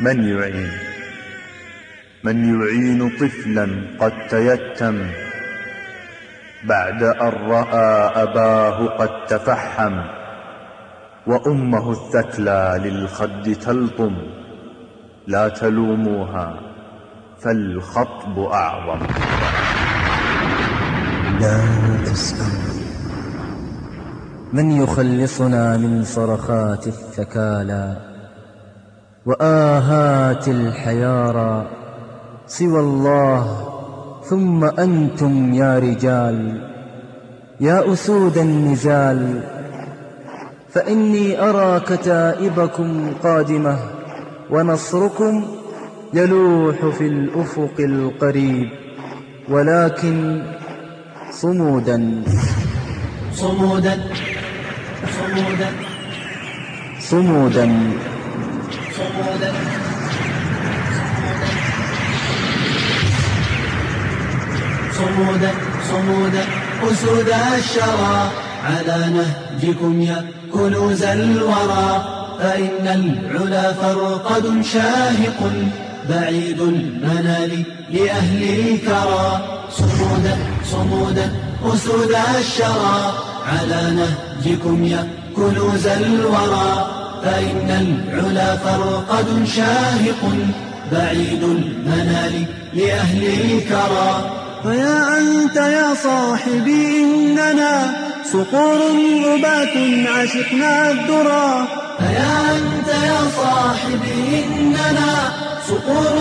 من يعين؟ من يعين طفلا قد تيتم بعد أن رأى أباه قد تفحم وأمه الثكلى للخد تلطم. لا تلوموها فالخطب أعظم. لا تسأل من يخلصنا من صرخات الثكالى؟ وآهات الحيارى سوى الله ثم أنتم يا رجال. يا أسود النزال فإني أرى كتائبكم قادمة ونصركم يلوح في الأفق القريب. ولكن صمودا. صمودا. صمودا. صمودا. صمودا صمودا صمودا أسود الشرى على نهجكم يا كنوز الورى. فإن العلا فرقد شاهق بعيد المنال لأهل الكرى. صمودا صمودا أسود الشرى على نهجكم يا كنوز الورى. فإن العلا فرقد شاهق بعيد المنال لأهل الكرى. فيا أنت يا صاحبي إننا صقور ربات عشقنا الذرى فيا أنت يا صاحبي إننا صقور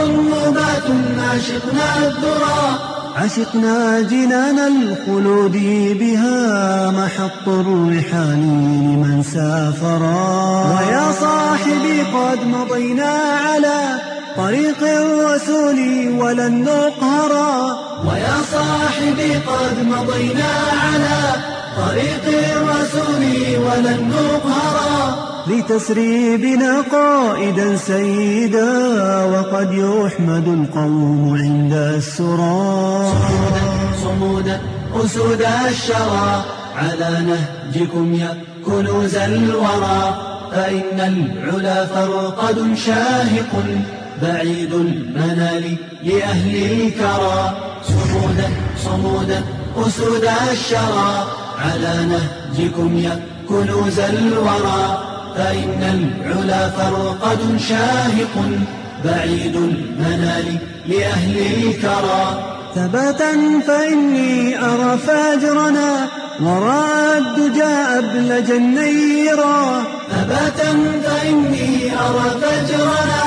ربات عشقنا الذرى عشقنا جنان الخلود بها محط الرحال لمن سافرا ويا صاحبي قد مضينا على طريق الرسول ولن نقهرا ويا صاحبي قد مضينا على طريق الرسول ولن نقهرا لتسري بنا قائدا سيدا وقد يحمد القوم عند السرى. صمودا صمودا أسود الشرى. على نهجكم يا كنوز الورى. فإن العلا فرقد شاهق بعيد المنال لأهل الكرى. صمودا صمودا أسود الشرى. على نهجكم يا كنوز الورى. فإن العلا فرقد شاهق بعيد المنال لأهل الكرى. ثباتا فإني أرى فاجرنا وراء الدجى أبلج النيرا ثباتا فإني أرى فجرنا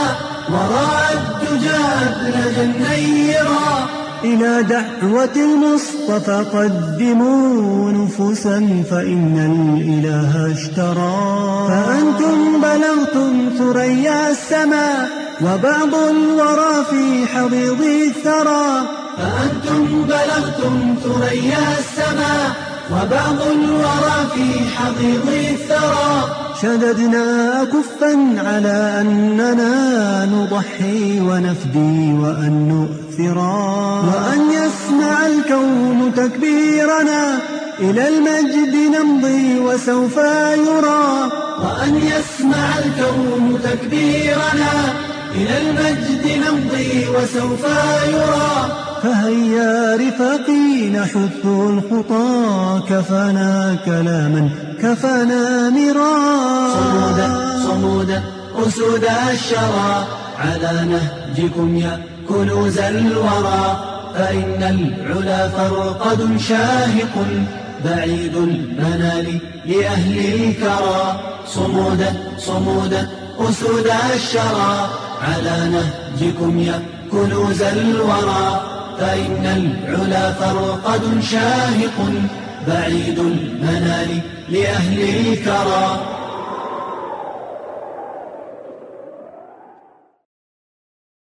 وراء الدجى أبلج النيرا إلى دعوة المصطفى قدموا نفوسا فإن الإله اشترى. فأنتم بلغتم ثريا السماء وبعض الورى في حضيض الثرى. فأنتم بلغتم ثريا السماء وبعض الورى في حضيض الثرى. شددنا كفا على أننا نضحي ونفدي وأن نؤثرا وأن يسمع الكون تكبيرنا إلى المجد نمضي وسوف يرى. وأن يسمع الكون تكبيرنا إلى المجد نمضي وسوف يرى. فهيا رفاقي نحث الخطى كفانا كلاما كفانا صمودا مرا صمودا أسود الشرى. على نهجكم يا كنوز الورى فإن العلا فرقد شاهق بعيد المنال لأهل الكرى. صمودا صمودا أسود الشرى. على نهجكم يا كنوز الورى فإن العلا فرقد شاهق بعيد المنال لأهل الكرى.